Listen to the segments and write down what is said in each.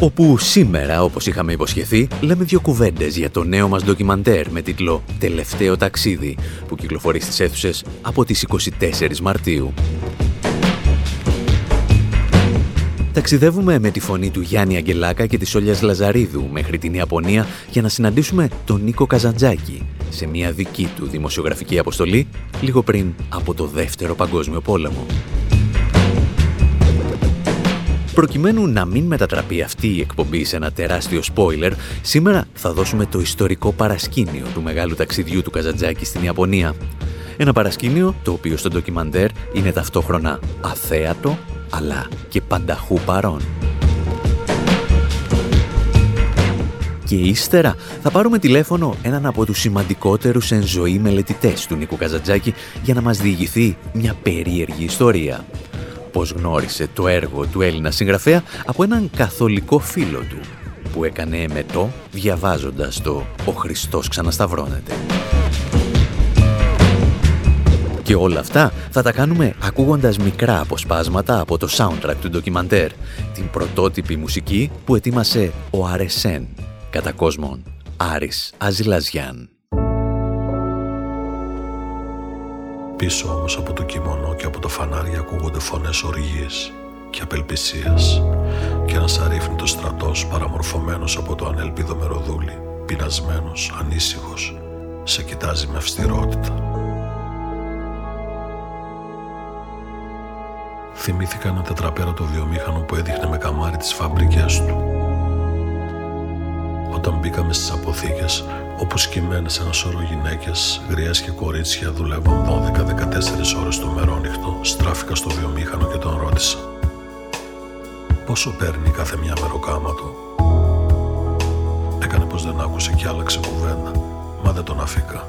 Όπου σήμερα, όπως είχαμε υποσχεθεί, λέμε δύο κουβέντες για το νέο μας ντοκιμαντέρ με τίτλο «Τελευταίο ταξίδι» που κυκλοφορεί στις αίθουσες από τις 24 Μαρτίου. Ταξιδεύουμε με τη φωνή του Γιάννη Αγγελάκα και της Όλιας Λαζαρίδου μέχρι την Ιαπωνία για να συναντήσουμε τον Νίκο Καζαντζάκη σε μια δική του δημοσιογραφική αποστολή λίγο πριν από το Δεύτερο Παγκόσμιο Πόλεμο. Προκειμένου να μην μετατραπεί αυτή η εκπομπή σε ένα τεράστιο spoiler, σήμερα θα δώσουμε το ιστορικό παρασκήνιο του μεγάλου ταξιδιού του Καζαντζάκη στην Ιαπωνία. Ένα παρασκήνιο το οποίο στο ντοκιμαντέρ είναι ταυτόχρονα αθέατο, αλλά και πανταχού παρόν. Και ύστερα θα πάρουμε τηλέφωνο έναν από τους σημαντικότερους εν ζωή μελετητές του Νίκου Καζαντζάκη για να μας διηγηθεί μια περίεργη ιστορία πώς γνώρισε το έργο του Έλληνα συγγραφέα από έναν καθολικό φίλο του που έκανε εμετό διαβάζοντας το «Ο Χριστός ξανασταυρώνεται». Και όλα αυτά θα τα κάνουμε ακούγοντας μικρά αποσπάσματα από το soundtrack του ντοκιμαντέρ, την πρωτότυπη μουσική που ετοίμασε ο Αρεσέν, κατά κόσμον Άρης Αζηλαζιάν. Πίσω όμως από το κιμονό και από το φανάρι ακούγονται φωνές οργής και απελπισίας και ένας αρρύφνητος στρατός παραμορφωμένος από το ανέλπιδο μεροδούλι, πεινασμένος, ανήσυχος, σε κοιτάζει με αυστηρότητα. Θυμήθηκα ένα τετραπέρατο βιομήχανο που έδειχνε με καμάρι τις φάμπρικες του. Όταν μπήκαμε στις αποθήκες, όπου σκυμμένες ένα σώρο γυναίκες, γριές και κορίτσια δουλεύαν 12-14 ώρες το μερόνυχτο, στράφηκα στο βιομήχανο και τον ρώτησα. Πόσο παίρνει κάθε μια μεροκάματο. Έκανε πως δεν άκουσε και άλλαξε κουβέντα, μα δεν τον αφήκα.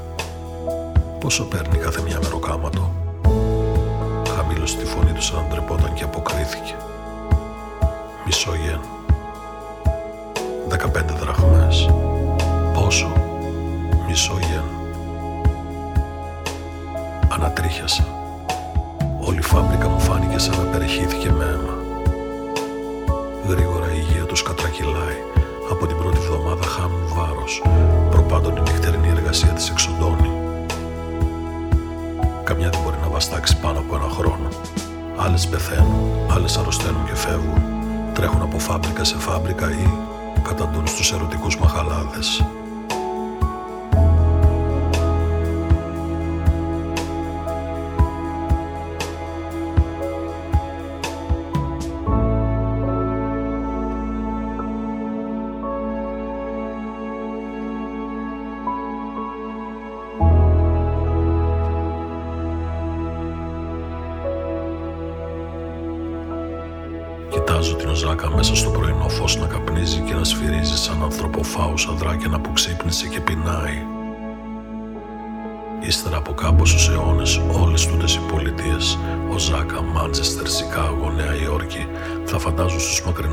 Πόσο παίρνει κάθε μια μεροκάματο. Χαμήλωσε τη φωνή του σαν ντρεπόταν και αποκρίθηκε. Μισό γεν. 15 δραχμές. Πόσο; Μισό γεν. Ανατρίχιασα. Όλη η φάμπρικα μου φάνηκε σαν να περιχύθηκε με αίμα. Γρήγορα η υγεία τους κατρακυλάει. Από την πρώτη εβδομάδα χάνουν βάρος. Προπάντων η νυχτερινή εργασία της εξοντώνει. Καμιά δεν μπορεί να βαστάξει πάνω από ένα χρόνο. Άλλες πεθαίνουν, άλλες αρρωσταίνουν και φεύγουν. Τρέχουν από φάμπρικα σε φάμπρικα ή καταντούν στους ερωτικούς μαχαλάδες.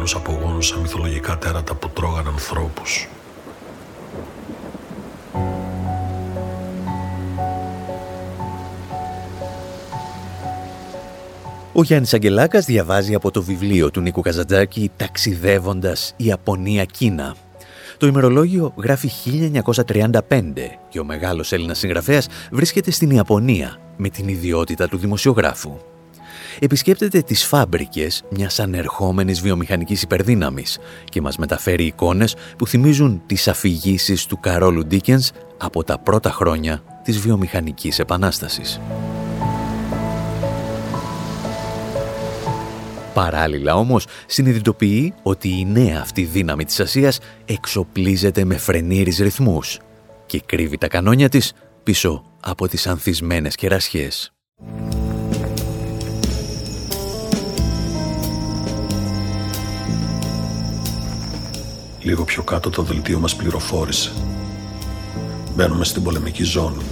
Στους μακρινούς απογόνους σαν μυθολογικά τέρατα που τρώγαν ανθρώπους. Ο Γιάννης Αγγελάκας διαβάζει από το βιβλίο του Νίκου Καζαντζάκη «Ταξιδεύοντας Ιαπωνία-Κίνα». Το ημερολόγιο γράφει 1935 και ο μεγάλος Έλληνας συγγραφέας βρίσκεται στην Ιαπωνία με την ιδιότητα του δημοσιογράφου. Επισκέπτεται τις φάμπρικες μιας ανερχόμενης βιομηχανικής υπερδύναμης και μας μεταφέρει εικόνες που θυμίζουν τις αφηγήσεις του Καρόλου Ντίκενς από τα πρώτα χρόνια της βιομηχανικής επανάστασης. Παράλληλα όμως συνειδητοποιεί ότι η νέα αυτή δύναμη της Ασίας εξοπλίζεται με φρενήρις ρυθμούς και κρύβει τα κανόνια της πίσω από τις ανθισμένες κερασιές. Λίγο πιο κάτω το δελτίο μας πληροφόρησε. Μπαίνουμε στην πολεμική ζώνη.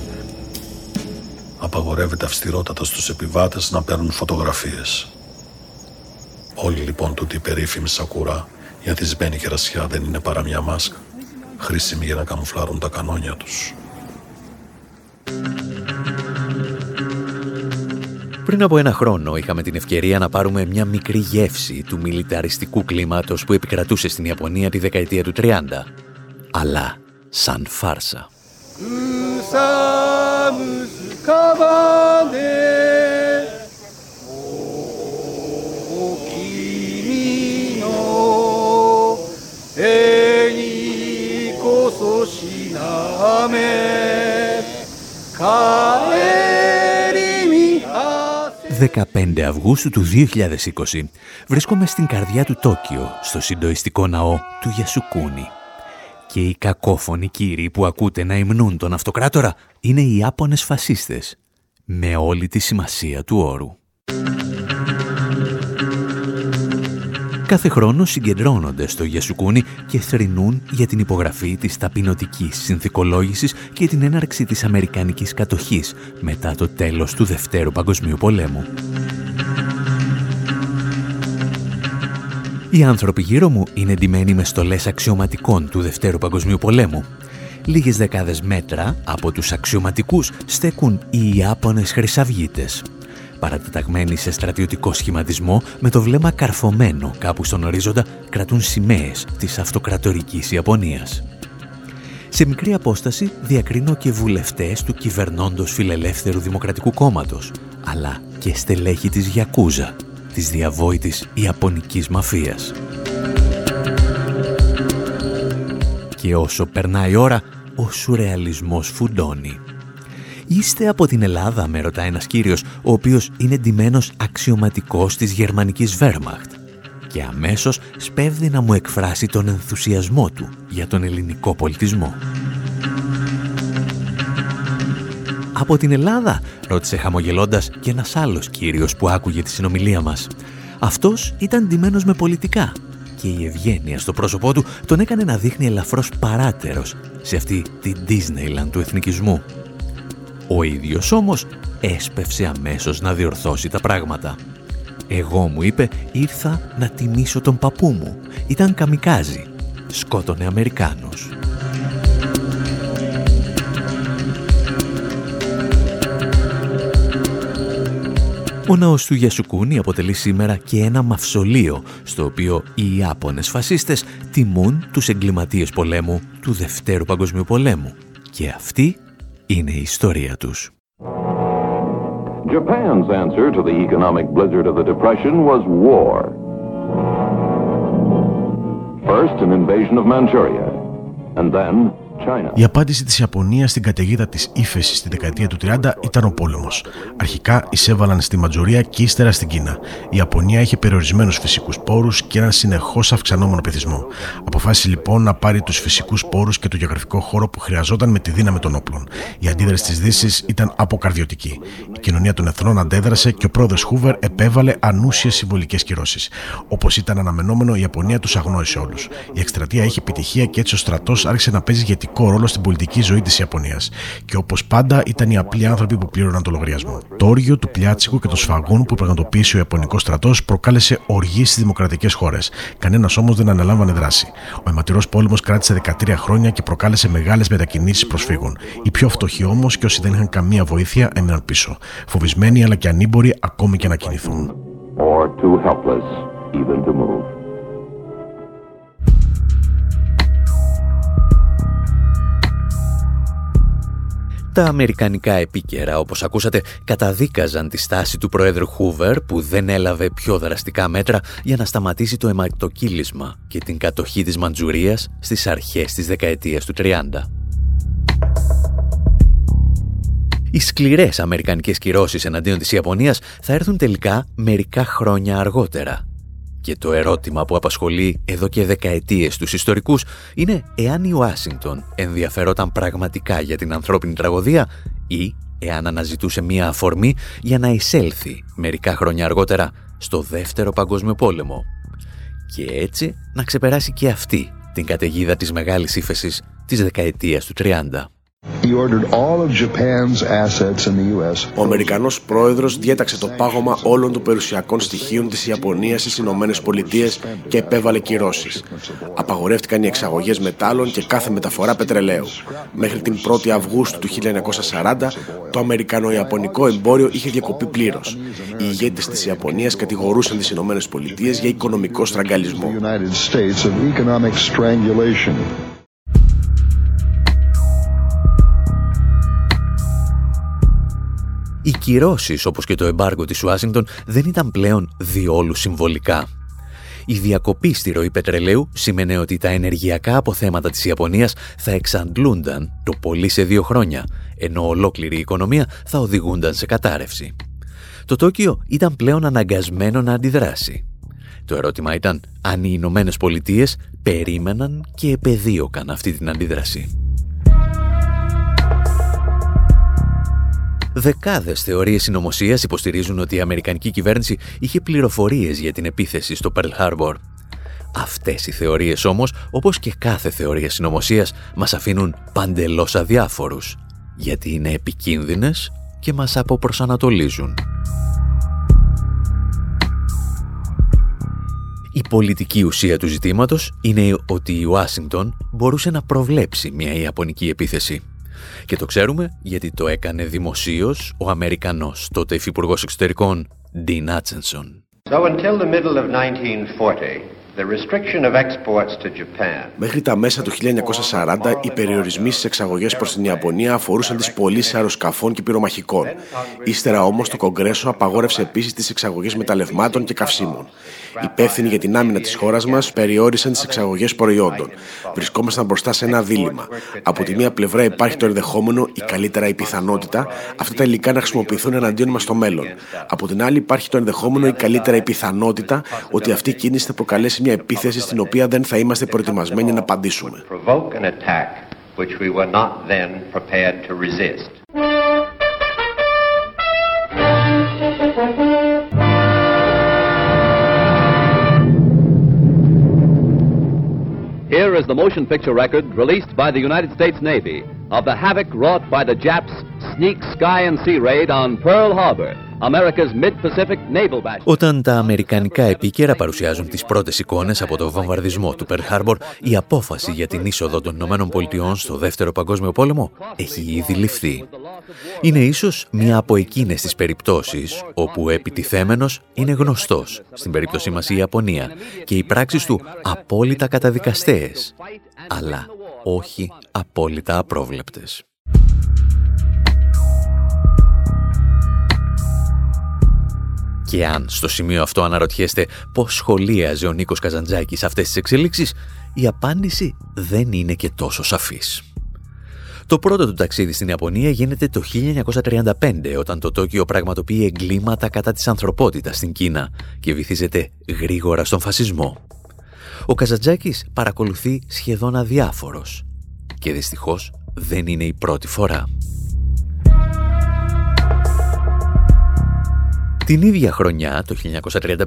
απαγορεύεται αυστηρότατα στους επιβάτες να παίρνουν φωτογραφίες. Όλη λοιπόν τούτη η περίφημη σακουρά η αθισμένη κερασιά δεν είναι παρά μια μάσκα, χρήσιμη για να καμουφλάρουν τα κανόνια τους. Πριν από ένα χρόνο είχαμε την ευκαιρία να πάρουμε μια μικρή γεύση του μιλιταριστικού κλίματος που επικρατούσε στην Ιαπωνία τη δεκαετία του 30. Αλλά σαν φάρσα. «15 Αυγούστου του 2020 βρίσκομαι στην καρδιά του Τόκιο, στο συντοιστικό ναό του Γιασουκούνι και οι κακόφωνοι κύριοι που ακούτε να υμνούν τον αυτοκράτορα είναι οι Ιάπωνες φασίστες, με όλη τη σημασία του όρου. Κάθε χρόνο συγκεντρώνονται στο Γιασουκούνι και θρηνούν για την υπογραφή της ταπεινωτικής συνθηκολόγησης και την έναρξη της Αμερικανικής κατοχής μετά το τέλος του Δευτέρου Παγκοσμίου Πολέμου. Οι άνθρωποι γύρω μου είναι εντυμένοι με στολές αξιωματικών του Δευτέρου Παγκοσμίου Πολέμου. Λίγες δεκάδες μέτρα από τους αξιωματικούς στέκουν οι Ιάπωνες χρυσαυγίτες. Παρατεταγμένοι σε στρατιωτικό σχηματισμό με το βλέμμα καρφωμένο κάπου στον ορίζοντα κρατούν σημαίες της αυτοκρατορικής Ιαπωνίας. Σε μικρή απόσταση διακρίνω και βουλευτές του κυβερνώντος φιλελεύθερου δημοκρατικού κόμματος, αλλά και στελέχη της Γιακούζα, της διαβόητης Ιαπωνικής μαφίας. Και όσο περνάει η ώρα, ο σουρεαλισμός φουντώνει. «Είστε από την Ελλάδα», με ρωτά ένας κύριος, ο οποίος είναι ντυμένος αξιωματικός της γερμανικής Wehrmacht και αμέσως σπέβδει να μου εκφράσει τον ενθουσιασμό του για τον ελληνικό πολιτισμό. «Από την Ελλάδα» ρώτησε χαμογελώντας και ένας άλλος κύριος που άκουγε τη συνομιλία μας. Αυτός ήταν ντυμένος με πολιτικά και η ευγένεια στο πρόσωπό του τον έκανε να δείχνει ελαφρώς παράτερος σε αυτή τη Disneyland του εθνικισμού. Ο ίδιος όμως έσπευσε αμέσως να διορθώσει τα πράγματα. «Εγώ», μου είπε, «ήρθα να τιμήσω τον παππού μου. Ήταν καμικάζι. Σκότωνε Αμερικάνους». Ο ναός του Γιασουκούνι αποτελεί σήμερα και ένα μαυσολείο στο οποίο οι Ιάπωνες φασίστες τιμούν τους εγκληματίες πολέμου του Δευτέρου Παγκοσμίου Πολέμου. Και αυτή είναι η ιστορία τους. Japan's answer to the economic blizzard of the Depression was war. First, an invasion of Manchuria, and then η απάντηση της Ιαπωνίας στην καταιγίδα της ύφεσης στη δεκαετία του 30 ήταν ο πόλεμος. Αρχικά εισέβαλαν στη Ματζουρία και ύστερα στην Κίνα. Η Ιαπωνία είχε περιορισμένους φυσικούς πόρους και έναν συνεχώς αυξανόμενο πληθυσμό. Αποφάσισε λοιπόν να πάρει τους φυσικούς πόρους και το γεωγραφικό χώρο που χρειαζόταν με τη δύναμη των όπλων. Η αντίδραση της Δύσης ήταν αποκαρδιωτική. Η κοινωνία των εθνών αντέδρασε και ο πρόεδρος Χούβερ επέβαλε ανούσιες συμβολικές κυρώσεις. Όπως ήταν αναμενόμενο, η Ιαπωνία τους αγνώρισε όλους. Η εκστρατεία είχε επιτυχία και έτσι ο στρατός άρχισε να παίζει ηγετικό ρόλο στην πολιτική ζωή της Ιαπωνίας. Και όπως πάντα ήταν οι απλοί άνθρωποι που πλήρωναν το λογαριασμό. Το όργιο του πλιάτσικου και των σφαγών που πραγματοποίησε ο Ιαπωνικός στρατός προκάλεσε οργή στις δημοκρατικές χώρες. Κανένας όμως δεν αναλάμβανε δράση. Ο αιματηρός πόλεμος κράτησε 13 χρόνια και προκάλεσε μεγάλες μετακινήσεις προσφύγων. Οι πιο φτωχοί όμως και όσοι δεν είχαν καμία βοήθεια έμειναν πίσω. Φοβισμένοι αλλά και ανήμποροι ακόμη και να κινηθούν. Or too helpless even to move. Τα αμερικανικά επίκαιρα, όπως ακούσατε, καταδίκαζαν τη στάση του Προέδρου Χούβερ που δεν έλαβε πιο δραστικά μέτρα για να σταματήσει το αιματοκύλισμα και την κατοχή της Μαντζουρίας στις αρχές της δεκαετίας του 30. Οι σκληρές αμερικανικές κυρώσεις εναντίον της Ιαπωνίας θα έρθουν τελικά μερικά χρόνια αργότερα και το ερώτημα που απασχολεί εδώ και δεκαετίες τους ιστορικούς είναι εάν η Ουάσιγκτον ενδιαφερόταν πραγματικά για την ανθρώπινη τραγωδία ή εάν αναζητούσε μία αφορμή για να εισέλθει μερικά χρόνια αργότερα στο Δεύτερο Παγκόσμιο Πόλεμο και έτσι να ξεπεράσει και αυτή την καταιγίδα της μεγάλης ύφεσης της δεκαετίας του 30. Ο Αμερικανός πρόεδρος διέταξε το πάγωμα όλων των περιουσιακών στοιχείων της Ιαπωνίας στις Ηνωμένες Πολιτείες και επέβαλε κυρώσεις. Απαγορεύτηκαν οι εξαγωγές μετάλλων και κάθε μεταφορά πετρελαίου. Μέχρι την 1η Αυγούστου του 1940 το Αμερικανο-Ιαπωνικό εμπόριο είχε διακοπεί πλήρως. Οι ηγέτες της Ιαπωνίας κατηγορούσαν τις Ηνωμένες Πολιτείες για οικονομικό στραγγαλισμό. Οι κυρώσεις όπως και το εμπάργο της Ουάσιγκτον δεν ήταν πλέον διόλου συμβολικά. Η διακοπή στη ροή πετρελαίου σημαίνει ότι τα ενεργειακά αποθέματα της Ιαπωνίας θα εξαντλούνταν το πολύ σε δύο χρόνια, ενώ ολόκληρη η οικονομία θα οδηγούνταν σε κατάρρευση. Το Τόκιο ήταν πλέον αναγκασμένο να αντιδράσει. Το ερώτημα ήταν αν οι Ηνωμένες Πολιτείες περίμεναν και επεδίωκαν αυτή την αντίδραση. Δεκάδες θεωρίες συνωμοσίας υποστηρίζουν ότι η Αμερικανική κυβέρνηση είχε πληροφορίες για την επίθεση στο Pearl Harbor. Αυτές οι θεωρίες όμως, όπως και κάθε θεωρία συνωμοσίας, μας αφήνουν παντελώς αδιάφορους, γιατί είναι επικίνδυνες και μας αποπροσανατολίζουν. Η πολιτική ουσία του ζητήματος είναι ότι η Ουάσιγκτον μπορούσε να προβλέψει μια Ιαπωνική επίθεση. Και το ξέρουμε γιατί το έκανε δημοσίως ο Αμερικανός τότε υφυπουργός εξωτερικών Dean Hutchinson. So until the middle of 1940, Μέχρι τα μέσα του 1940, οι περιορισμοί στις εξαγωγές προς την Ιαπωνία αφορούσαν τις πωλήσεις αεροσκαφών και πυρομαχικών. Ύστερα όμως, το Κογκρέσο απαγόρευσε επίσης τις εξαγωγές μεταλλευμάτων και καυσίμων. Υπεύθυνοι για την άμυνα της χώρας μας περιόρισαν τις εξαγωγές προϊόντων. Βρισκόμασταν μπροστά σε ένα δίλημα. Από τη μία πλευρά υπάρχει το ενδεχόμενο, ή καλύτερα η πιθανότητα, αυτά τα υλικά να χρησιμοποιηθούν εναντίον μας στο μέλλον. Από την άλλη υπάρχει το ενδεχόμενο, ή καλύτερα η πιθανότητα, ότι αυτή η κίνηση θα προκαλέσει μια επίθεση στην οποία δεν θα είμαστε προετοιμασμένοι να απαντήσουμε. Here is the motion picture record released by the United States Navy of the havoc wrought by the Japs' sneak sky and sea raid on Pearl Harbor Όταν τα αμερικανικά επίκαιρα παρουσιάζουν τις πρώτες εικόνες από το βομβαρδισμό του Pearl Harbor, η απόφαση για την είσοδο των Ηνωμένων Πολιτειών στο Δεύτερο Παγκόσμιο Πόλεμο έχει ήδη ληφθεί. Είναι ίσως μία από εκείνες τις περιπτώσεις όπου ο επιτιθέμενος είναι γνωστός, στην περίπτωσή μας η Ιαπωνία, και οι πράξεις του απόλυτα καταδικαστέες, αλλά όχι απόλυτα απρόβλεπτες. Και αν στο σημείο αυτό αναρωτιέστε πώς σχολίαζε ο Νίκος Καζαντζάκης αυτές τις εξελίξεις, η απάντηση δεν είναι και τόσο σαφής. Το πρώτο του ταξίδι στην Ιαπωνία γίνεται το 1935 όταν το Τόκιο πραγματοποιεί εγκλήματα κατά της ανθρωπότητας στην Κίνα και βυθίζεται γρήγορα στον φασισμό. Ο Καζαντζάκης παρακολουθεί σχεδόν αδιάφορος και δυστυχώς δεν είναι η πρώτη φορά. Την ίδια χρονιά, το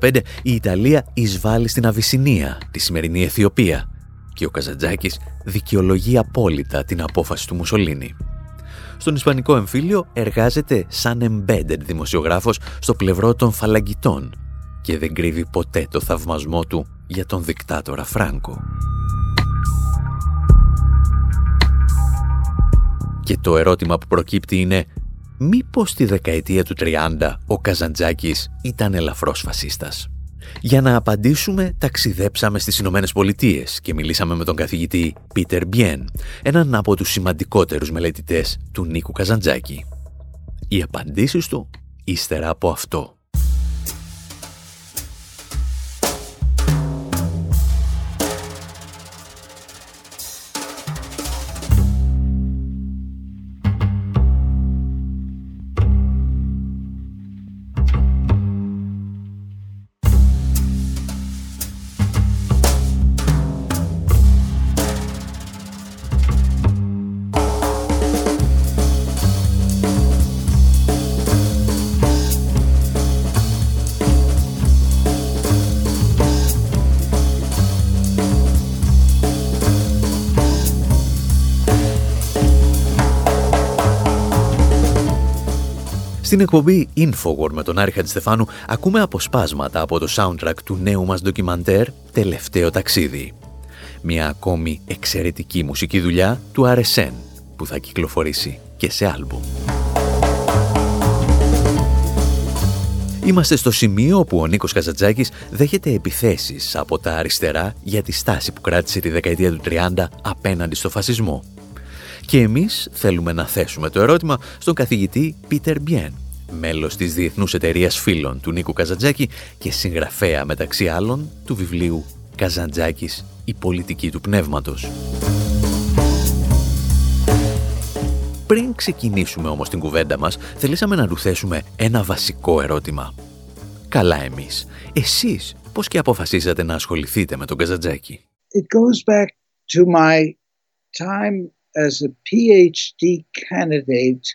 1935, η Ιταλία εισβάλλει στην Αβυσσινία, τη σημερινή Αιθιοπία, και ο Καζαντζάκης δικαιολογεί απόλυτα την απόφαση του Μουσολίνη. Στον Ισπανικό εμφύλιο εργάζεται σαν embedded δημοσιογράφος στο πλευρό των φαλαγγιτών και δεν κρύβει ποτέ το θαυμασμό του για τον δικτάτορα Φράγκο. Και το ερώτημα που προκύπτει είναι μήπως τη δεκαετία του 30 ο Καζαντζάκης ήταν ελαφρώς φασίστας; Για να απαντήσουμε, ταξιδέψαμε στις Ηνωμένες Πολιτείες και μιλήσαμε με τον καθηγητή Πίτερ Μπιέν, έναν από τους σημαντικότερους μελετητές του Νίκου Καζαντζάκη. Οι απαντήσεις του ύστερα από αυτό. Στην εκπομπή Infowar με τον Άρη Χατζηστεφάνου ακούμε αποσπάσματα από το soundtrack του νέου μας ντοκιμαντέρ «Τελευταίο ταξίδι». Μια ακόμη εξαιρετική μουσική δουλειά του RSN που θα κυκλοφορήσει και σε άλμπουμ. Είμαστε στο σημείο όπου ο Νίκος Καζατζάκης δέχεται επιθέσεις από τα αριστερά για τη στάση που κράτησε τη δεκαετία του 30 απέναντι στο φασισμό. Και εμείς θέλουμε να θέσουμε το ερώτημα στον καθηγητή Πίτερ Μπιέν, μέλος της Διεθνούς Εταιρείας Φίλων του Νίκου Καζαντζάκη και συγγραφέα μεταξύ άλλων του βιβλίου «Καζαντζάκης, η πολιτική του πνεύματος». Πριν ξεκινήσουμε όμως την κουβέντα μας, θελήσαμε να του θέσουμε ένα βασικό ερώτημα. Καλά εμείς. Εσείς πώς και αποφασίσατε να ασχοληθείτε με τον Καζαντζάκη; It goes back to my time as a PhD candidate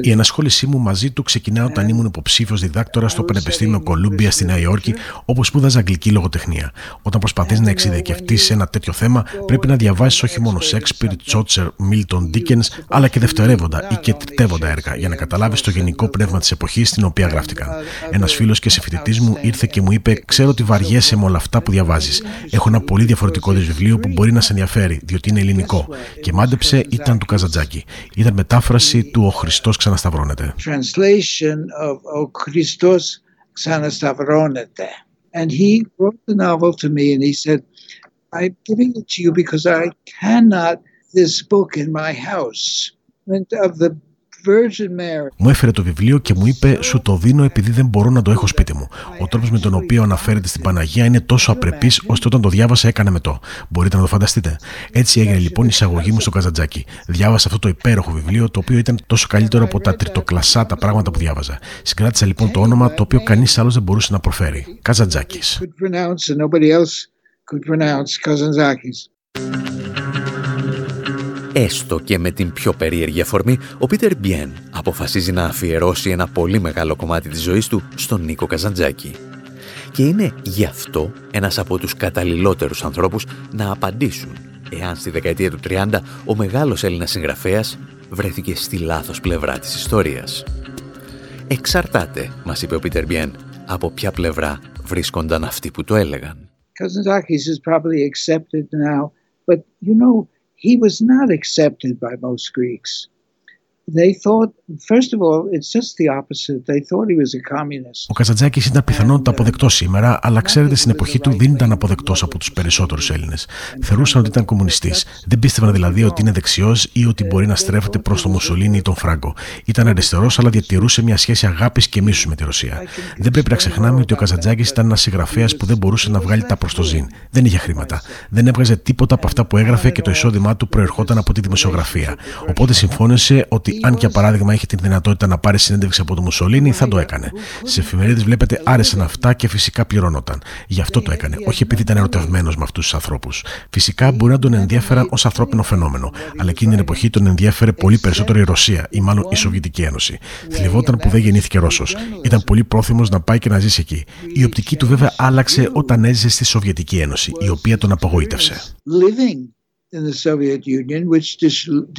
η ενασχόλησή μου μαζί του ξεκινά όταν ήμουν υποψήφιος διδάκτορα στο Πανεπιστήμιο Κολούμπια στη Νέα Υόρκη, όπου σπούδαζα αγγλική λογοτεχνία. Όταν προσπαθείς να εξειδικευτείς σε ένα τέτοιο θέμα, πρέπει να διαβάσεις όχι μόνο Σέξπιρ, Τσότσερ, Μίλτον, Ντίκεν, αλλά και δευτερεύοντα ή και τριτεύοντα έργα, για να καταλάβεις το γενικό πνεύμα της εποχής στην οποία γράφτηκαν. Ένας φίλος και συμφοιτητής μου ήρθε και μου είπε: Ξέρω ότι βαριέσαι με όλα αυτά που διαβάζεις. Έχω ένα πολύ διαφορετικό βιβλίο που μπορεί να σε ενδιαφέρει, διότι είναι ελληνικό. Και μάντεψε ήταν του Καζαντζάκη. Ήταν μετάφραση του Ο Χριστός ξανασταυρώνεται. Translation of Ο Χριστός ξανασταυρώνεται. And he wrote the novel to me and he said, I'm giving it to you because I cannot this book in my house. And of the μου έφερε το βιβλίο και μου είπε: Σου το δίνω επειδή δεν μπορώ να το έχω σπίτι μου. Ο τρόπος με τον οποίο αναφέρεται στην Παναγία είναι τόσο απρεπής, ώστε όταν το διάβασα έκανε με το. Μπορείτε να το φανταστείτε. Έτσι έγινε λοιπόν η εισαγωγή μου στο Καζαντζάκι. Διάβασα αυτό το υπέροχο βιβλίο, το οποίο ήταν τόσο καλύτερο από τα τριτοκλασσά τα πράγματα που διάβαζα. Συγκράτησα λοιπόν το όνομα το οποίο κανείς άλλος δεν μπορούσε να προφέρει. Καζαντζάκης. Έστω και με την πιο περίεργη αφορμή, ο Πίτερ Μπιέν αποφασίζει να αφιερώσει ένα πολύ μεγάλο κομμάτι της ζωής του στον Νίκο Καζαντζάκη. Και είναι γι' αυτό ένας από τους καταλληλότερους ανθρώπους να απαντήσουν εάν στη δεκαετία του 30 ο μεγάλος Έλληνας συγγραφέας βρέθηκε στη λάθος πλευρά της ιστορίας. Εξαρτάται, μας είπε ο Πίτερ Μπιέν, από ποια πλευρά βρίσκονταν αυτοί που το έλεγαν. Kazantzakis is probably accepted now, but you know, he was not accepted by most Greeks. Ο Καζαντζάκη ήταν πιθανότητα αποδεκτό σήμερα, αλλά ξέρετε, στην εποχή του δεν ήταν αποδεκτός από τους περισσότερους Έλληνες. Θεωρούσαν ότι ήταν κομμουνιστής. Δεν πίστευαν δηλαδή ότι είναι δεξιός ή ότι μπορεί να στρέφεται προς τον Μουσολίνη ή τον Φράγκο. Ήταν αριστερός, αλλά διατηρούσε μια σχέση αγάπης και μίσους με τη Ρωσία. Δεν πρέπει να ξεχνάμε ότι ο Καζαντζάκη ήταν ένας συγγραφέας που δεν μπορούσε να βγάλει τα προς το ζήν. Δεν είχε χρήματα. Δεν έβγαζε τίποτα από αυτά που έγραφε και το εισόδημά του προερχόταν από τη δημοσιογραφία. Οπότε συμφώνησε ότι αν για παράδειγμα είχε την δυνατότητα να πάρει συνέντευξη από τον Μουσολίνη, θα το έκανε. Στι εφημερίδες βλέπετε άρεσαν αυτά και φυσικά πληρώνονταν. Γι' αυτό το έκανε, όχι επειδή ήταν ερωτευμένος με αυτούς τους ανθρώπους. Φυσικά μπορεί να τον ενδιαφέραν ως ανθρώπινο φαινόμενο, αλλά εκείνη την εποχή τον ενδιαφέρε πολύ περισσότερο η Ρωσία ή μάλλον η Σοβιετική Ένωση. Θλιβόταν που δεν γεννήθηκε Ρώσος. Ήταν πολύ πρόθυμος να πάει και να ζήσει εκεί. Η οπτική του βέβαια άλλαξε όταν έζησε στη Σοβιετική Ένωση, η οποία τον απογοήτευσε. in the Soviet Union, which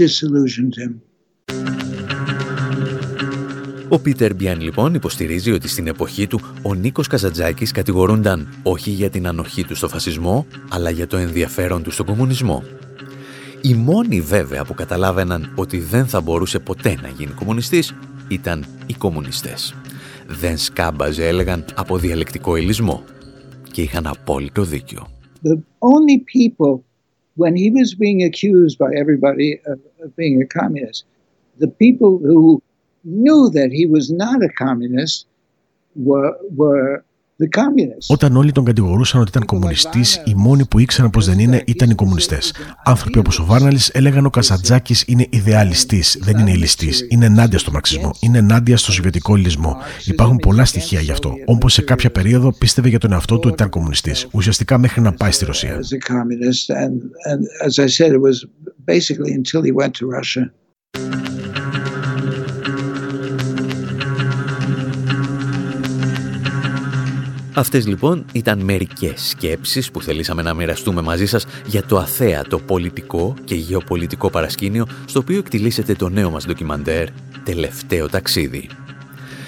disillusioned him. Ο Πίτερ Μπιάν λοιπόν υποστηρίζει ότι στην εποχή του ο Νίκος Καζαντζάκης κατηγορούνταν όχι για την ανοχή του στο φασισμό, αλλά για το ενδιαφέρον του στον κομμουνισμό. Οι μόνοι βέβαια που καταλάβαιναν ότι δεν θα μπορούσε ποτέ να γίνει κομμουνιστής ήταν οι κομμουνιστές. Δεν σκάμπαζε, έλεγαν, από διαλεκτικό ελισμό. Και είχαν απόλυτο δίκιο. The only people, when he was being accused by everybody of being a communist, the people who knew that he was not a communist were, were Όταν όλοι τον κατηγορούσαν ότι ήταν κομμουνιστής, οι μόνοι που ήξεραν πως δεν είναι ήταν οι κομμουνιστές. Άνθρωποι όπως ο Βάρναλης έλεγαν ο Καζαντζάκης είναι ιδεαλιστής, δεν είναι ηλιστή. Είναι ενάντια στο μαρξισμό, είναι ενάντια στο σοβιετικό λυσμό. Υπάρχουν πολλά στοιχεία γι' αυτό. Όπω σε κάποια περίοδο πίστευε για τον εαυτό του ότι ήταν κομμουνιστής. Ουσιαστικά μέχρι να πάει στη Ρωσία. Αυτές λοιπόν ήταν μερικές σκέψεις που θελήσαμε να μοιραστούμε μαζί σας για το αθέατο πολιτικό και γεωπολιτικό παρασκήνιο στο οποίο εκτιλήσεται το νέο μας ντοκιμαντέρ «Τελευταίο ταξίδι».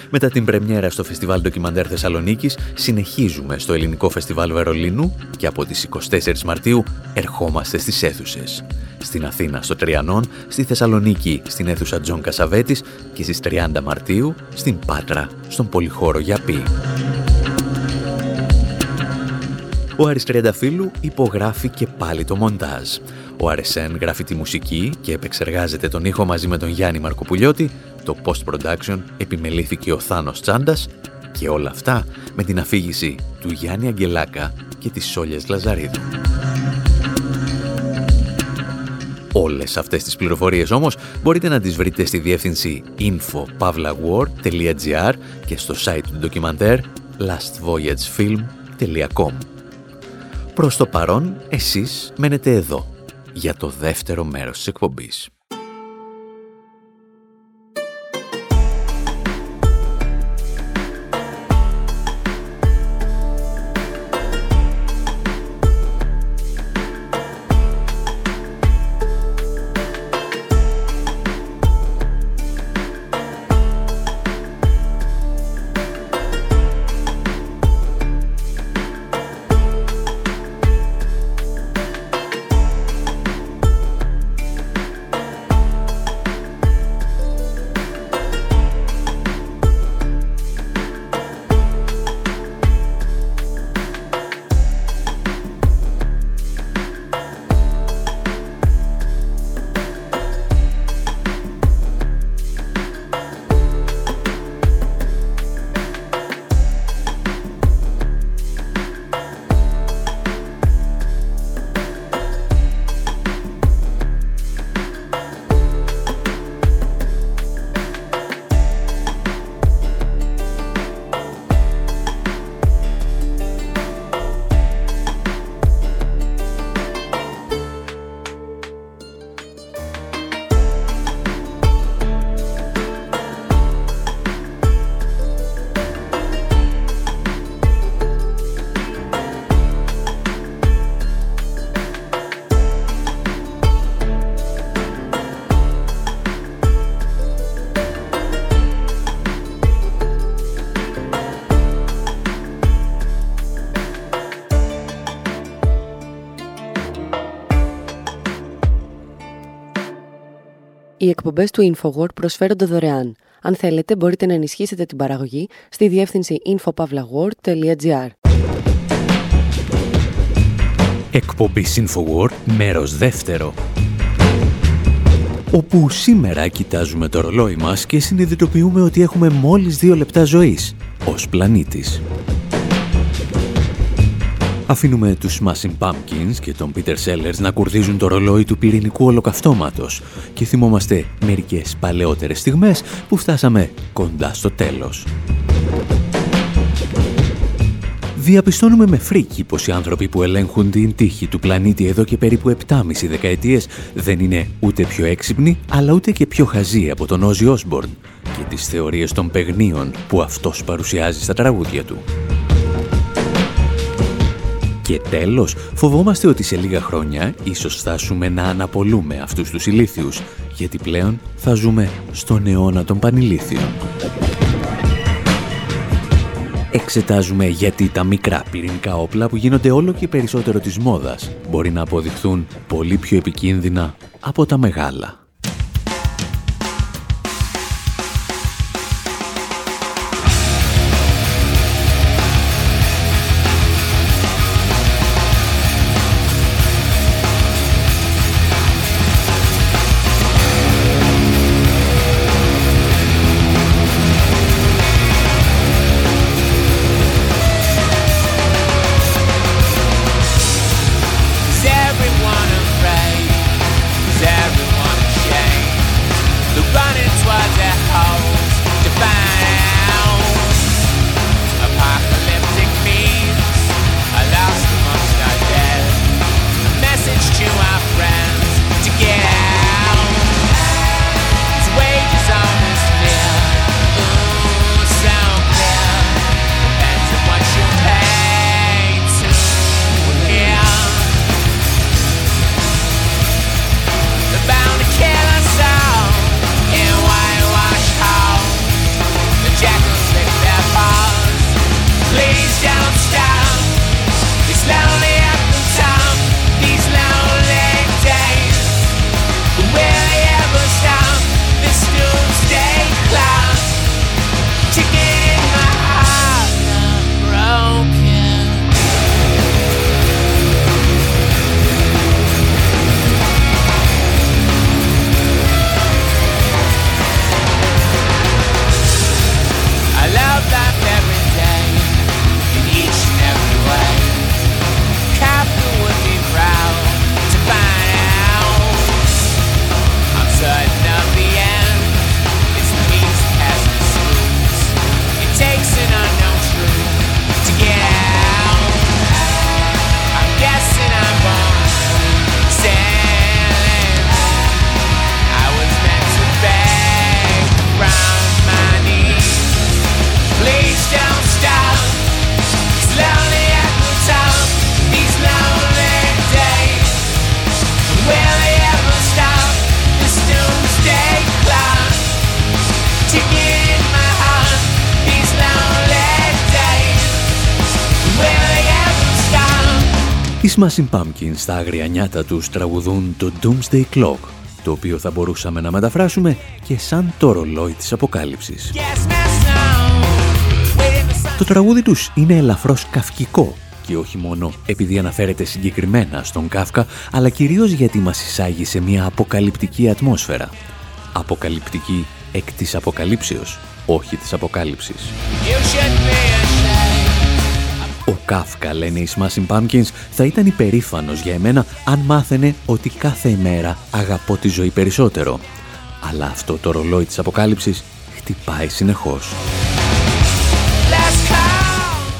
Μετά την πρεμιέρα στο Φεστιβάλ Ντοκιμαντέρ Θεσσαλονίκης, συνεχίζουμε στο Ελληνικό Φεστιβάλ Βερολίνου και από τις 24 Μαρτίου ερχόμαστε στις αίθουσες. Στην Αθήνα στο Τριανόν, στη Θεσσαλονίκη στην αίθουσα Τζον Κασαβέτης και στις 30 Μαρτίου στην Πάτρα, στον Πολυχώρο Γιαπή. Ο Άρης Τριανταφύλου υπογράφει και πάλι το μοντάζ. Ο Αρεσέν γράφει τη μουσική και επεξεργάζεται τον ήχο μαζί με τον Γιάννη Μαρκοπουλιώτη, το post-production επιμελήθηκε ο Θάνος Τσάντας και όλα αυτά με την αφήγηση του Γιάννη Αγγελάκα και της Σόλιας Λαζαρίδου. Όλες αυτές τις πληροφορίες όμως μπορείτε να τις βρείτε στη διεύθυνση info.pavlawar.gr και στο site του ντοκιμαντέρ lastvoyagefilm.com Προς το παρόν, εσείς μένετε εδώ για το δεύτερο μέρος της εκπομπής. Οι εκπομπές του InfoWord προσφέρονται δωρεάν. Αν θέλετε, μπορείτε να ενισχύσετε την παραγωγή στη διεύθυνση infopavlagor.gr. Εκπομπή InfoWord, μέρος δεύτερο. Όπου σήμερα κοιτάζουμε το ρολόι μας και συνειδητοποιούμε ότι έχουμε μόλις δύο λεπτά ζωής, ως πλανήτης. Αφήνουμε τους Smashing Pumpkins και τον Peter Sellers να κουρδίζουν το ρολόι του πυρηνικού ολοκαυτώματος και θυμόμαστε μερικές παλαιότερες στιγμές που φτάσαμε κοντά στο τέλος. Διαπιστώνουμε με φρίκι πως οι άνθρωποι που ελέγχουν την τύχη του πλανήτη εδώ και περίπου 7,5 δεκαετίες δεν είναι ούτε πιο έξυπνοι, αλλά ούτε και πιο χαζοί από τον Όζι Όσμπορν και τις θεωρίες των παιγνίων που αυτός παρουσιάζει στα τραγούδια του. Και τέλος, φοβόμαστε ότι σε λίγα χρόνια ίσως φτάσουμε να αναπολούμε αυτούς τους ηλίθιους, γιατί πλέον θα ζούμε στον αιώνα των πανηλίθιων. Εξετάζουμε γιατί τα μικρά πυρηνικά όπλα που γίνονται όλο και περισσότερο της μόδας μπορεί να αποδειχθούν πολύ πιο επικίνδυνα από τα μεγάλα. Smashing Pumpkins στα άγρια νιάτα τους τραγουδούν το Doomsday Clock, το οποίο θα μπορούσαμε να μεταφράσουμε και σαν το ρολόι της αποκάλυψης. Το τραγούδι τους είναι ελαφρώς καυκικό και όχι μόνο επειδή αναφέρεται συγκεκριμένα στον Κάφκα, αλλά κυρίως γιατί μας εισάγει σε μια αποκαλυπτική ατμόσφαιρα. Αποκαλυπτική εκ της αποκαλύψεως, όχι της αποκάλυψης. Ο Κάφκα, λένε οι Smashing Pumpkins, θα ήταν υπερήφανος για εμένα αν μάθαινε ότι κάθε ημέρα αγαπώ τη ζωή περισσότερο. Αλλά αυτό το ρολόι της αποκάλυψης χτυπάει συνεχώς.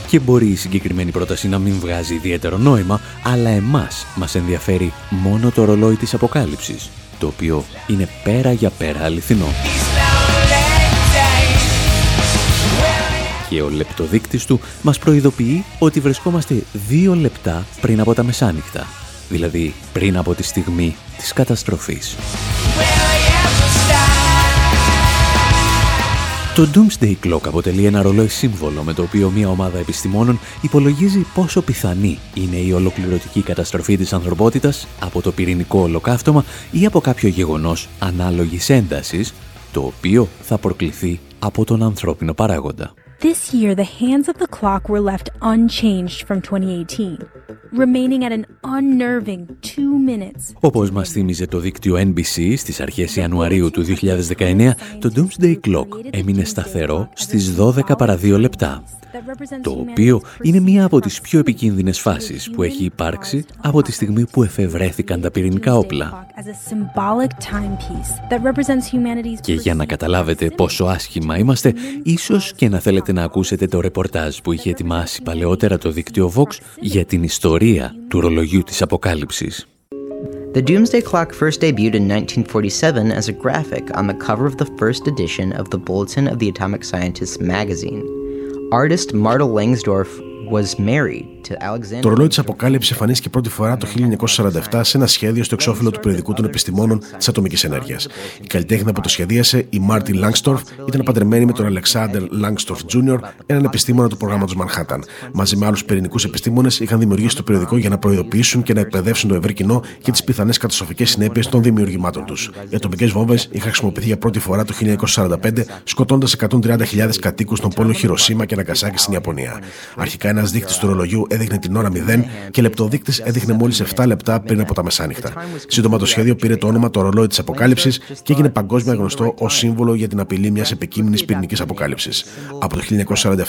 Και μπορεί η συγκεκριμένη πρόταση να μην βγάζει ιδιαίτερο νόημα, αλλά εμάς μας ενδιαφέρει μόνο το ρολόι της αποκάλυψης, το οποίο είναι πέρα για πέρα αληθινό. Και ο λεπτοδείκτης του μας προειδοποιεί ότι βρισκόμαστε δύο λεπτά πριν από τα μεσάνυχτα, δηλαδή πριν από τη στιγμή της καταστροφής. Το Doomsday Clock αποτελεί ένα ρολόι σύμβολο με το οποίο μια ομάδα επιστημόνων υπολογίζει πόσο πιθανή είναι η ολοκληρωτική καταστροφή της ανθρωπότητας από το πυρηνικό ολοκαύτωμα ή από κάποιο γεγονός ανάλογης έντασης, το οποίο θα προκληθεί από τον ανθρώπινο παράγοντα. This year, the hands of the clock were left unchanged from 2018, remaining at an unnerving two minutes. Όπως μας θύμιζε το δίκτυο NBC στις αρχές Ιανουαρίου του 2019, το Doomsday Clock έμεινε σταθερό στις 12 παρα 2 λεπτά το οποίο είναι μία από τις πιο επικίνδυνες φάσεις που έχει υπάρξει από τη στιγμή που εφευρέθηκαν τα πυρηνικά όπλα. Και για να καταλάβετε πόσο άσχημα είμαστε, ίσως και να θέλετε να ακούσετε το ρεπορτάζ που είχε ετοιμάσει παλαιότερα το δίκτυο Vox για την ιστορία του ρολογιού της αποκάλυψης. The Doomsday Clock first debuted in 1947 as a graphic on the cover of the first edition of the Bulletin of the Atomic Scientists magazine. Artist Marta Langsdorff was married Το ρολόι της Αποκάλυψη εμφανίστηκε πρώτη φορά το 1947 σε ένα σχέδιο στο εξώφυλλο του περιοδικού των επιστημόνων της ατομικής ενέργειας. Η καλλιτέχνη που το σχεδίασε, η Μάρτι Λάγκστορφ, ήταν παντρεμένη με τον Αλεξάνδρ Λάγκστορφ Τζούνιορ, έναν επιστήμονα του προγράμματος Μανχάταν. Μαζί με άλλους πυρηνικούς επιστήμονες είχαν δημιουργήσει το περιοδικό για να προειδοποιήσουν και να εκπαιδεύσουν το ευρύ κοινό για τις πιθανές καταστροφικές συνέπειες των δημιουργημάτων τους. Οι ατομικές βόμβες είχαν χρησιμοποιηθεί για πρώτη φορά το 1945, σκοτώντας 130.000 κατοίκους στον πόλο Χειροσύμα και Ναγκασάκη στην Ιαπωνία. Αρχικά ένας δείκτης του ρολογιού έδειχνε την ώρα 0 και λεπτοδείκτης έδειχνε μόλις 7 λεπτά πριν από τα μεσάνυχτα. Σύντομα το σχέδιο πήρε το όνομα το ρολόι της Αποκάλυψης και έγινε παγκόσμια γνωστό ως σύμβολο για την απειλή μιας επικείμενης πυρηνικής αποκάλυψης. Από το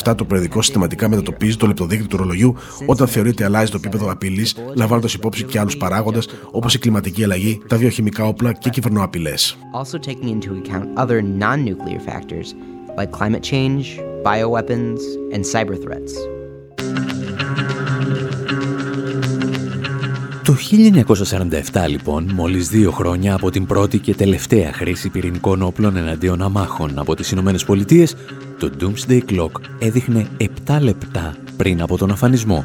1947 το περιοδικό συστηματικά μετατοπίζει το λεπτοδείκτη του ρολογιού όταν θεωρείται αλλάζει το επίπεδο απειλής, λαμβάνοντας υπόψη και άλλους παράγοντες όπως η κλιματική αλλαγή, τα βιοχημικά όπλα και κυβερνοαπειλές. Also taking into account other non-nuclear factors like climate change, bioweapons, and cyber threats. Το 1947 λοιπόν, μόλις δύο χρόνια από την πρώτη και τελευταία χρήση πυρηνικών όπλων εναντίον αμάχων από τις Ηνωμένες Πολιτείες, το Doomsday Clock έδειχνε 7 λεπτά πριν από τον αφανισμό.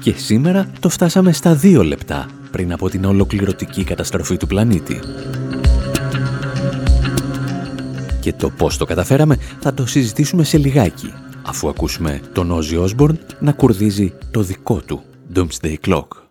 Και σήμερα το φτάσαμε στα 2 λεπτά πριν από την ολοκληρωτική καταστροφή του πλανήτη. Και το πώς το καταφέραμε θα το συζητήσουμε σε λιγάκι, αφού ακούσουμε τον Ozzy Osbourne να κουρδίζει το δικό του Doomsday Clock.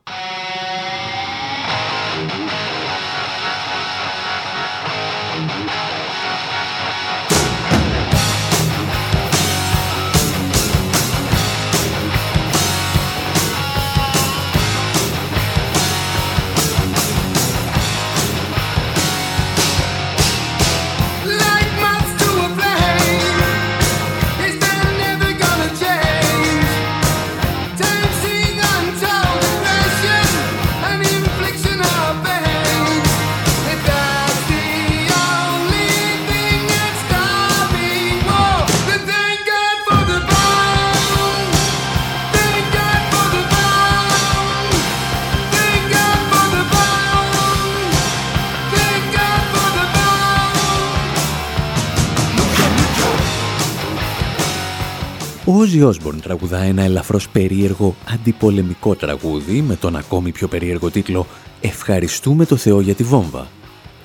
Τραγουδά ένα ελαφρώς περίεργο αντιπολεμικό τραγούδι με τον ακόμη πιο περίεργο τίτλο «Ευχαριστούμε το Θεό για τη βόμβα»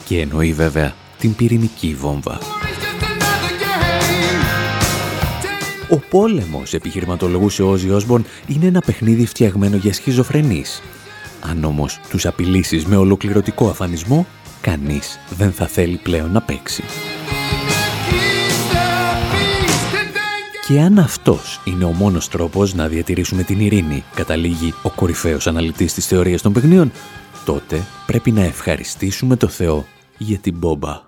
και εννοεί βέβαια την πυρηνική βόμβα. Ο πόλεμος, επιχειρηματολογούσε ο Όζι Όσμπορν, είναι ένα παιχνίδι φτιαγμένο για σχιζοφρενείς. Αν όμως τους απειλήσεις με ολοκληρωτικό αφανισμό, κανείς δεν θα θέλει πλέον να παίξει. Και αν αυτός είναι ο μόνος τρόπος να διατηρήσουμε την ειρήνη, καταλήγει ο κορυφαίος αναλυτής της θεωρίας των παιχνίων, τότε πρέπει να ευχαριστήσουμε το Θεό για την μπόμπα.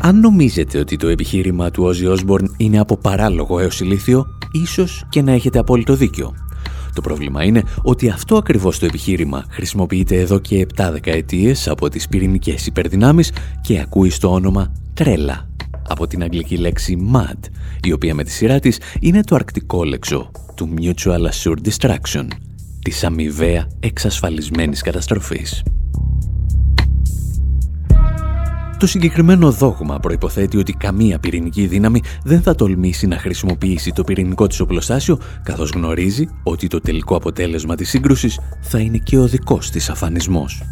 Αν νομίζετε ότι το επιχείρημα του Όζι Όσμπορν είναι από παράλογο έως ηλίθιο, ίσως και να έχετε απόλυτο δίκιο. Το πρόβλημα είναι ότι αυτό ακριβώς το επιχείρημα χρησιμοποιείται εδώ και 7 δεκαετίες από τις πυρηνικές υπερδυνάμεις και ακούει στο όνομα τρέλα από την αγγλική λέξη MAD, η οποία με τη σειρά της είναι το αρκτικό λέξο του Mutual Assured Destruction, της αμοιβαία εξασφαλισμένης καταστροφής. Το συγκεκριμένο δόγμα προϋποθέτει ότι καμία πυρηνική δύναμη δεν θα τολμήσει να χρησιμοποιήσει το πυρηνικό της οπλοστάσιο, καθώς γνωρίζει ότι το τελικό αποτέλεσμα της σύγκρουσης θα είναι και ο δικός της αφανισμός.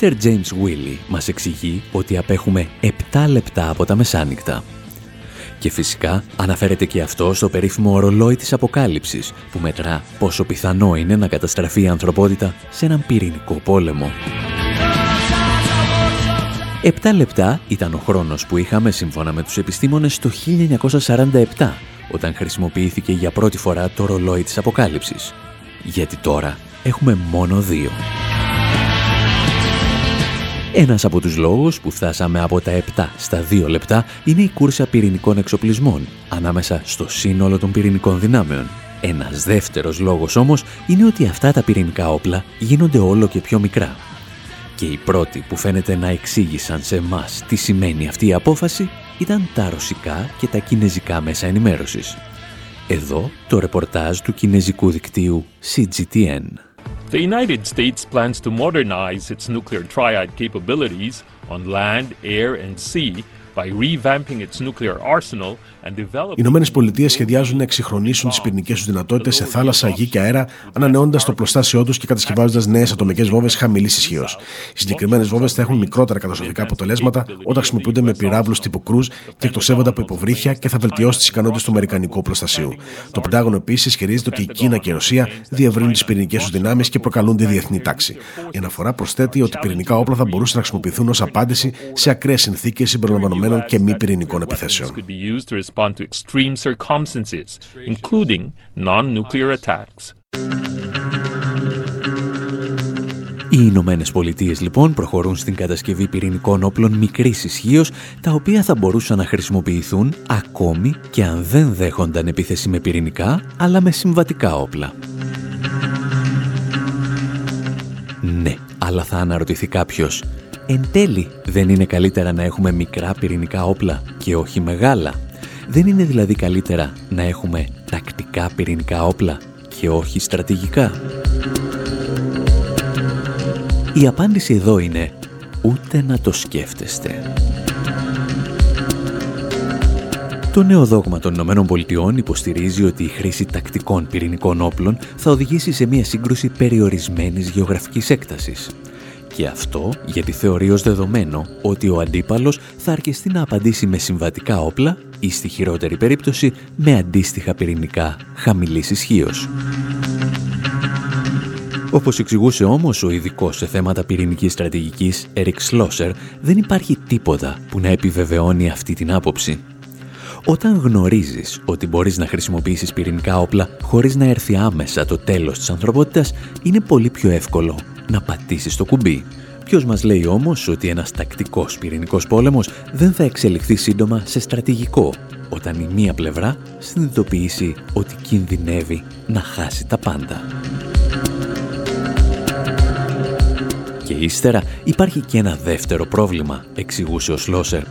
Peter James Willy μας εξηγεί ότι απέχουμε 7 λεπτά από τα μεσάνυχτα. Και φυσικά αναφέρεται και αυτό στο περίφημο ορολόι της Αποκάλυψης που μετρά πόσο πιθανό είναι να καταστραφεί η ανθρωπότητα σε έναν πυρηνικό πόλεμο. Επτά λεπτά ήταν ο χρόνος που είχαμε σύμφωνα με τους επιστήμονες το 1947 όταν χρησιμοποιήθηκε για πρώτη φορά το ρολόι της Αποκάλυψης. Γιατί τώρα έχουμε μόνο δύο. Ένας από τους λόγους που φτάσαμε από τα 7 στα 2 λεπτά είναι η κούρσα πυρηνικών εξοπλισμών ανάμεσα στο σύνολο των πυρηνικών δυνάμεων. Ένας δεύτερος λόγος όμως είναι ότι αυτά τα πυρηνικά όπλα γίνονται όλο και πιο μικρά. Και οι πρώτοι που φαίνεται να εξήγησαν σε εμάς τι σημαίνει αυτή η απόφαση ήταν τα ρωσικά και τα κινέζικα μέσα ενημέρωσης. Εδώ το ρεπορτάζ του κινέζικου δικτύου CGTN. The United States plans to modernize its nuclear triad capabilities on land, air, and sea by revamping its nuclear arsenal Οι Ηνωμένες Πολιτείες σχεδιάζουν να εξυγχρονίσουν τις πυρηνικές τους δυνατότητες σε θάλασσα, γη και αέρα, ανανεώντα το προστάσιό τους και κατασκευάζοντας νέες ατομικές βόμβες χαμηλής ισχύως. Οι συγκεκριμένες βόμβες θα έχουν μικρότερα καταστροφικά αποτελέσματα όταν χρησιμοποιούνται με πυράβλους τύπου κρούζ και εκτοξεύονται από υποβρύχια και θα βελτιώσει τις ικανότητες του Αμερικανικού προστασίου. Το Πεντάγωνο επίσης ισχυρίζεται ότι η Κίνα και η Ρωσία διευρύνουν τις πυρηνικές τους δυνάμεις και προκαλούν τη διεθνή τάξη. Η αναφορά προσθέτει ότι πυρηνικά όπλα θα μπορούσαν να χρησιμοποιηθούν ως απάντηση σε ακραίες συνθήκες συμπεριλαμβανομένων και μη πυρηνικών επιθέσεων respond to extreme circumstances, including non-nuclear attacks. Οι Ηνωμένες Πολιτείες λοιπόν προχωρούν στην κατασκευή πυρηνικών όπλων μικρής ισχύως, τα οποία θα μπορούσαν να χρησιμοποιηθούν ακόμη και αν δεν δέχονταν επίθεση με πυρηνικά, αλλά με συμβατικά όπλα. Ναι, αλλά θα αναρωτηθεί κάποιος, εν τέλει δεν είναι καλύτερα να έχουμε μικρά πυρηνικά όπλα και όχι μεγάλα; Δεν είναι δηλαδή καλύτερα να έχουμε τακτικά πυρηνικά όπλα και όχι στρατηγικά; Η απάντηση εδώ είναι ούτε να το σκέφτεστε. Το νέο δόγμα των Ηνωμένων Πολιτειών υποστηρίζει ότι η χρήση τακτικών πυρηνικών όπλων θα οδηγήσει σε μια σύγκρουση περιορισμένης γεωγραφικής έκτασης. Και αυτό γιατί θεωρεί ως δεδομένο ότι ο αντίπαλος θα αρκεστεί να απαντήσει με συμβατικά όπλα ή στη χειρότερη περίπτωση με αντίστοιχα πυρηνικά χαμηλής ισχύως. Όπως εξηγούσε όμως ο ειδικός σε θέματα πυρηνικής στρατηγικής Eric Schlosser, δεν υπάρχει τίποτα που να επιβεβαιώνει αυτή την άποψη. Όταν γνωρίζεις ότι μπορείς να χρησιμοποιήσεις πυρηνικά όπλα χωρίς να έρθει άμεσα το τέλος της ανθρωπότητας, είναι πολύ πιο εύκολο να πατήσεις το κουμπί. Ποιος μας λέει όμως ότι ένας τακτικός πυρηνικός πόλεμος δεν θα εξελιχθεί σύντομα σε στρατηγικό, όταν η μία πλευρά συνειδητοποιήσει ότι κινδυνεύει να χάσει τα πάντα. Και ύστερα υπάρχει και ένα δεύτερο πρόβλημα, εξηγούσε ο Σλόσερ.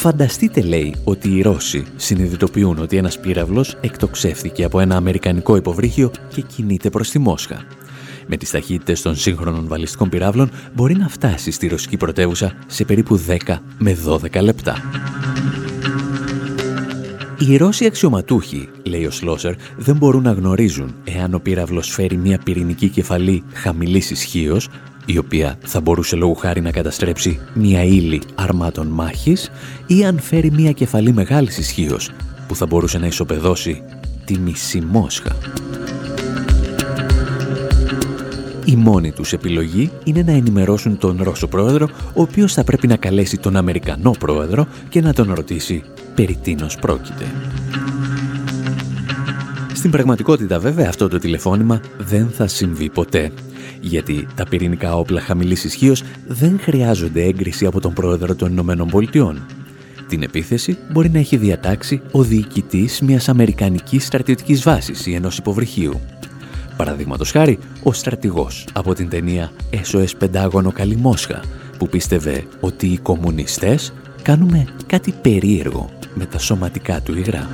Φανταστείτε, λέει, ότι οι Ρώσοι συνειδητοποιούν ότι ένας πύραυλος εκτοξεύθηκε από ένα αμερικανικό υποβρύχιο και κινείται προς τη Μόσχα με τις ταχύτητες των σύγχρονων βαλιστικών πυράβλων μπορεί να φτάσει στη ρωσική πρωτεύουσα σε περίπου 10 με 12 λεπτά. Οι Ρώσοι αξιωματούχοι, λέει ο Σλόσερ, δεν μπορούν να γνωρίζουν εάν ο πύραυλος φέρει μια πυρηνική κεφαλή χαμηλής ισχύως, η οποία θα μπορούσε λόγου χάρη να καταστρέψει μια ύλη αρμάτων μάχης ή αν φέρει μια κεφαλή μεγάλης ισχύως που θα μπορούσε να ισοπεδώσει τη μισή Μόσχα. Η μόνη τους επιλογή είναι να ενημερώσουν τον Ρώσο πρόεδρο, ο οποίος θα πρέπει να καλέσει τον Αμερικανό πρόεδρο και να τον ρωτήσει περί τίνος πρόκειται. Στην πραγματικότητα βέβαια αυτό το τηλεφώνημα δεν θα συμβεί ποτέ, γιατί τα πυρηνικά όπλα χαμηλής ισχύως δεν χρειάζονται έγκριση από τον πρόεδρο των Ηνωμένων Πολιτειών. Την επίθεση μπορεί να έχει διατάξει ο διοικητής μιας αμερικανικής στρατιωτικής βάσης ή ενός υποβρυχίου. Παραδείγματος χάρη, ο στρατηγός από την ταινία SOS Πεντάγωνο Καλή Μόσχα, που πίστευε ότι οι κομμουνιστές κάνουμε κάτι περίεργο με τα σωματικά του υγρά.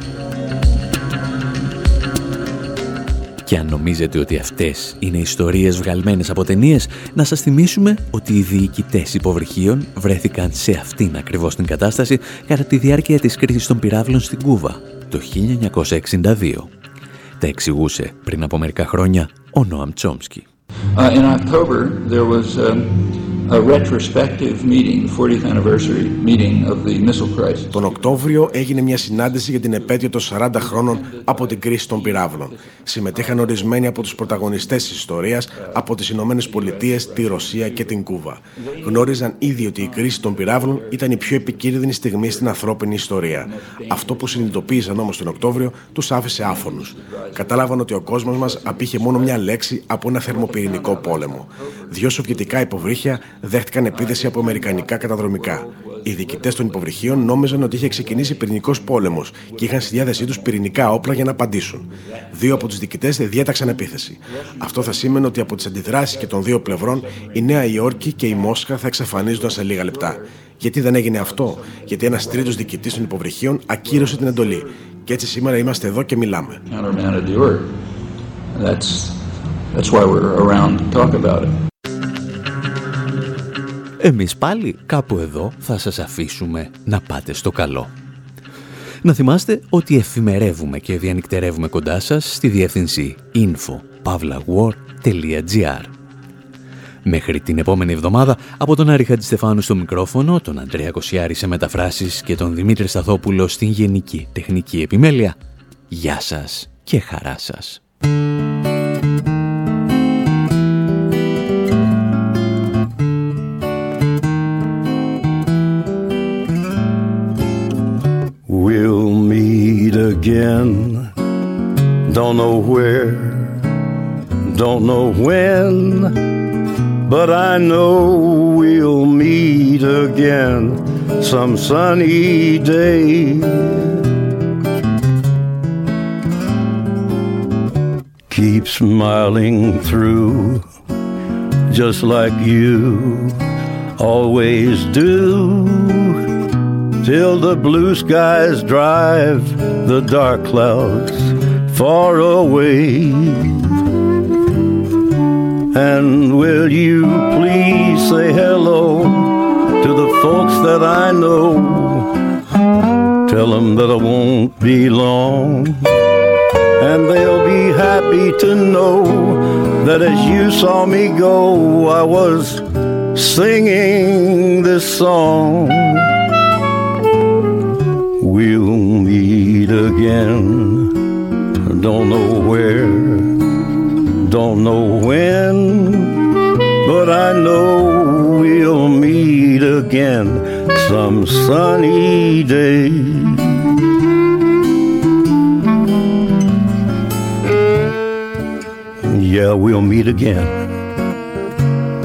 Και αν νομίζετε ότι αυτές είναι ιστορίες βγαλμένες από ταινίες, να σας θυμίσουμε ότι οι διοικητές υποβρυχίων βρέθηκαν σε αυτήν ακριβώς την κατάσταση κατά τη διάρκεια της κρίσης των πυράβλων στην Κούβα το 1962. Τα εξηγούσε πριν από μερικά χρόνια ο Νόαμ Τσόμσκι. Uh, in October, there was, um, Τον Οκτώβριο έγινε μια συνάντηση για την επέτειο των 40 χρόνων από την κρίση των πυράβλων. Συμμετείχαν ορισμένοι από τους πρωταγωνιστές της ιστορίας από τις Ηνωμένες Πολιτείες, τη Ρωσία και την Κούβα. Γνώριζαν ήδη ότι η κρίση των πυράβλων ήταν η πιο επικίνδυνη στιγμή στην ανθρώπινη ιστορία. Αυτό που συνειδητοποίησαν όμως τον Οκτώβριο τους άφησε άφωνους. Κατάλαβαν ότι ο κόσμος μας απήχε μόνο μια λέξη από ένα θερμοπυρηνικό πόλεμο. Δύο σοβιετικά υποβρύχια δέχτηκαν επίθεση από αμερικανικά καταδρομικά. Οι διοικητές των υποβρυχίων νόμιζαν ότι είχε ξεκινήσει πυρηνικός πόλεμος και είχαν στη διάθεσή τους πυρηνικά όπλα για να απαντήσουν. Δύο από τους διοικητές διέταξαν επίθεση. Αυτό θα σήμαινε ότι από τις αντιδράσεις και των δύο πλευρών η Νέα Υόρκη και η Μόσχα θα εξαφανίζονταν σε λίγα λεπτά. Γιατί δεν έγινε αυτό, Γιατί ένας τρίτος διοικητής των υποβρυχίων ακύρωσε την εντολή. Και έτσι σήμερα είμαστε εδώ και μιλάμε. That's why we're around to talk about it. Εμείς πάλι κάπου εδώ θα σας αφήσουμε να πάτε στο καλό. Να θυμάστε ότι εφημερεύουμε και διανυκτερεύουμε κοντά σας στη διεύθυνση info.pavlawar.gr Μέχρι την επόμενη εβδομάδα, από τον Άρη Χατζηστεφάνου στο μικρόφωνο, τον Αντρέα Κοσιάρη σε μεταφράσεις και τον Δημήτρη Σταθόπουλο στην Γενική Τεχνική Επιμέλεια, γεια σας και χαρά σας. Don't know where, don't know when, but I know we'll meet again some sunny day. Keep smiling through, just like you always do till the blue skies drive the dark clouds far away. And will you please say hello to the folks that I know? Tell them that I won't be long. And they'll be happy to know that as you saw me go, I was singing this song. We'll meet again. Don't know where, don't know when, but I know we'll meet again some sunny day. Yeah, we'll meet again.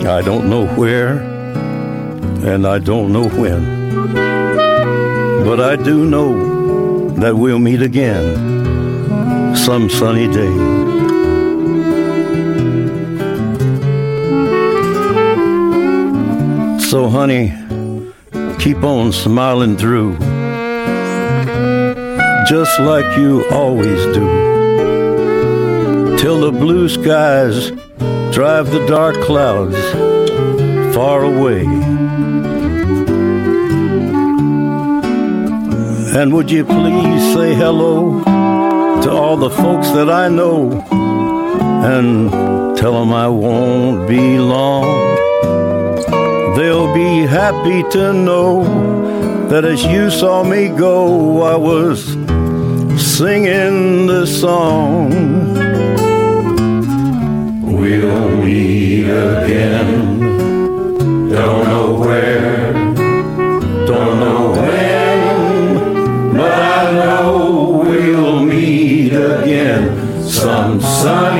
I don't know where, and I don't know when. But I do know that we'll meet again some sunny day. So, honey, keep on smiling through, just like you always do, till the blue skies drive the dark clouds far away. And would you please say hello to all the folks that I know and tell them I won't be long. They'll be happy to know that as you saw me go, I was singing this song. We'll meet again sun.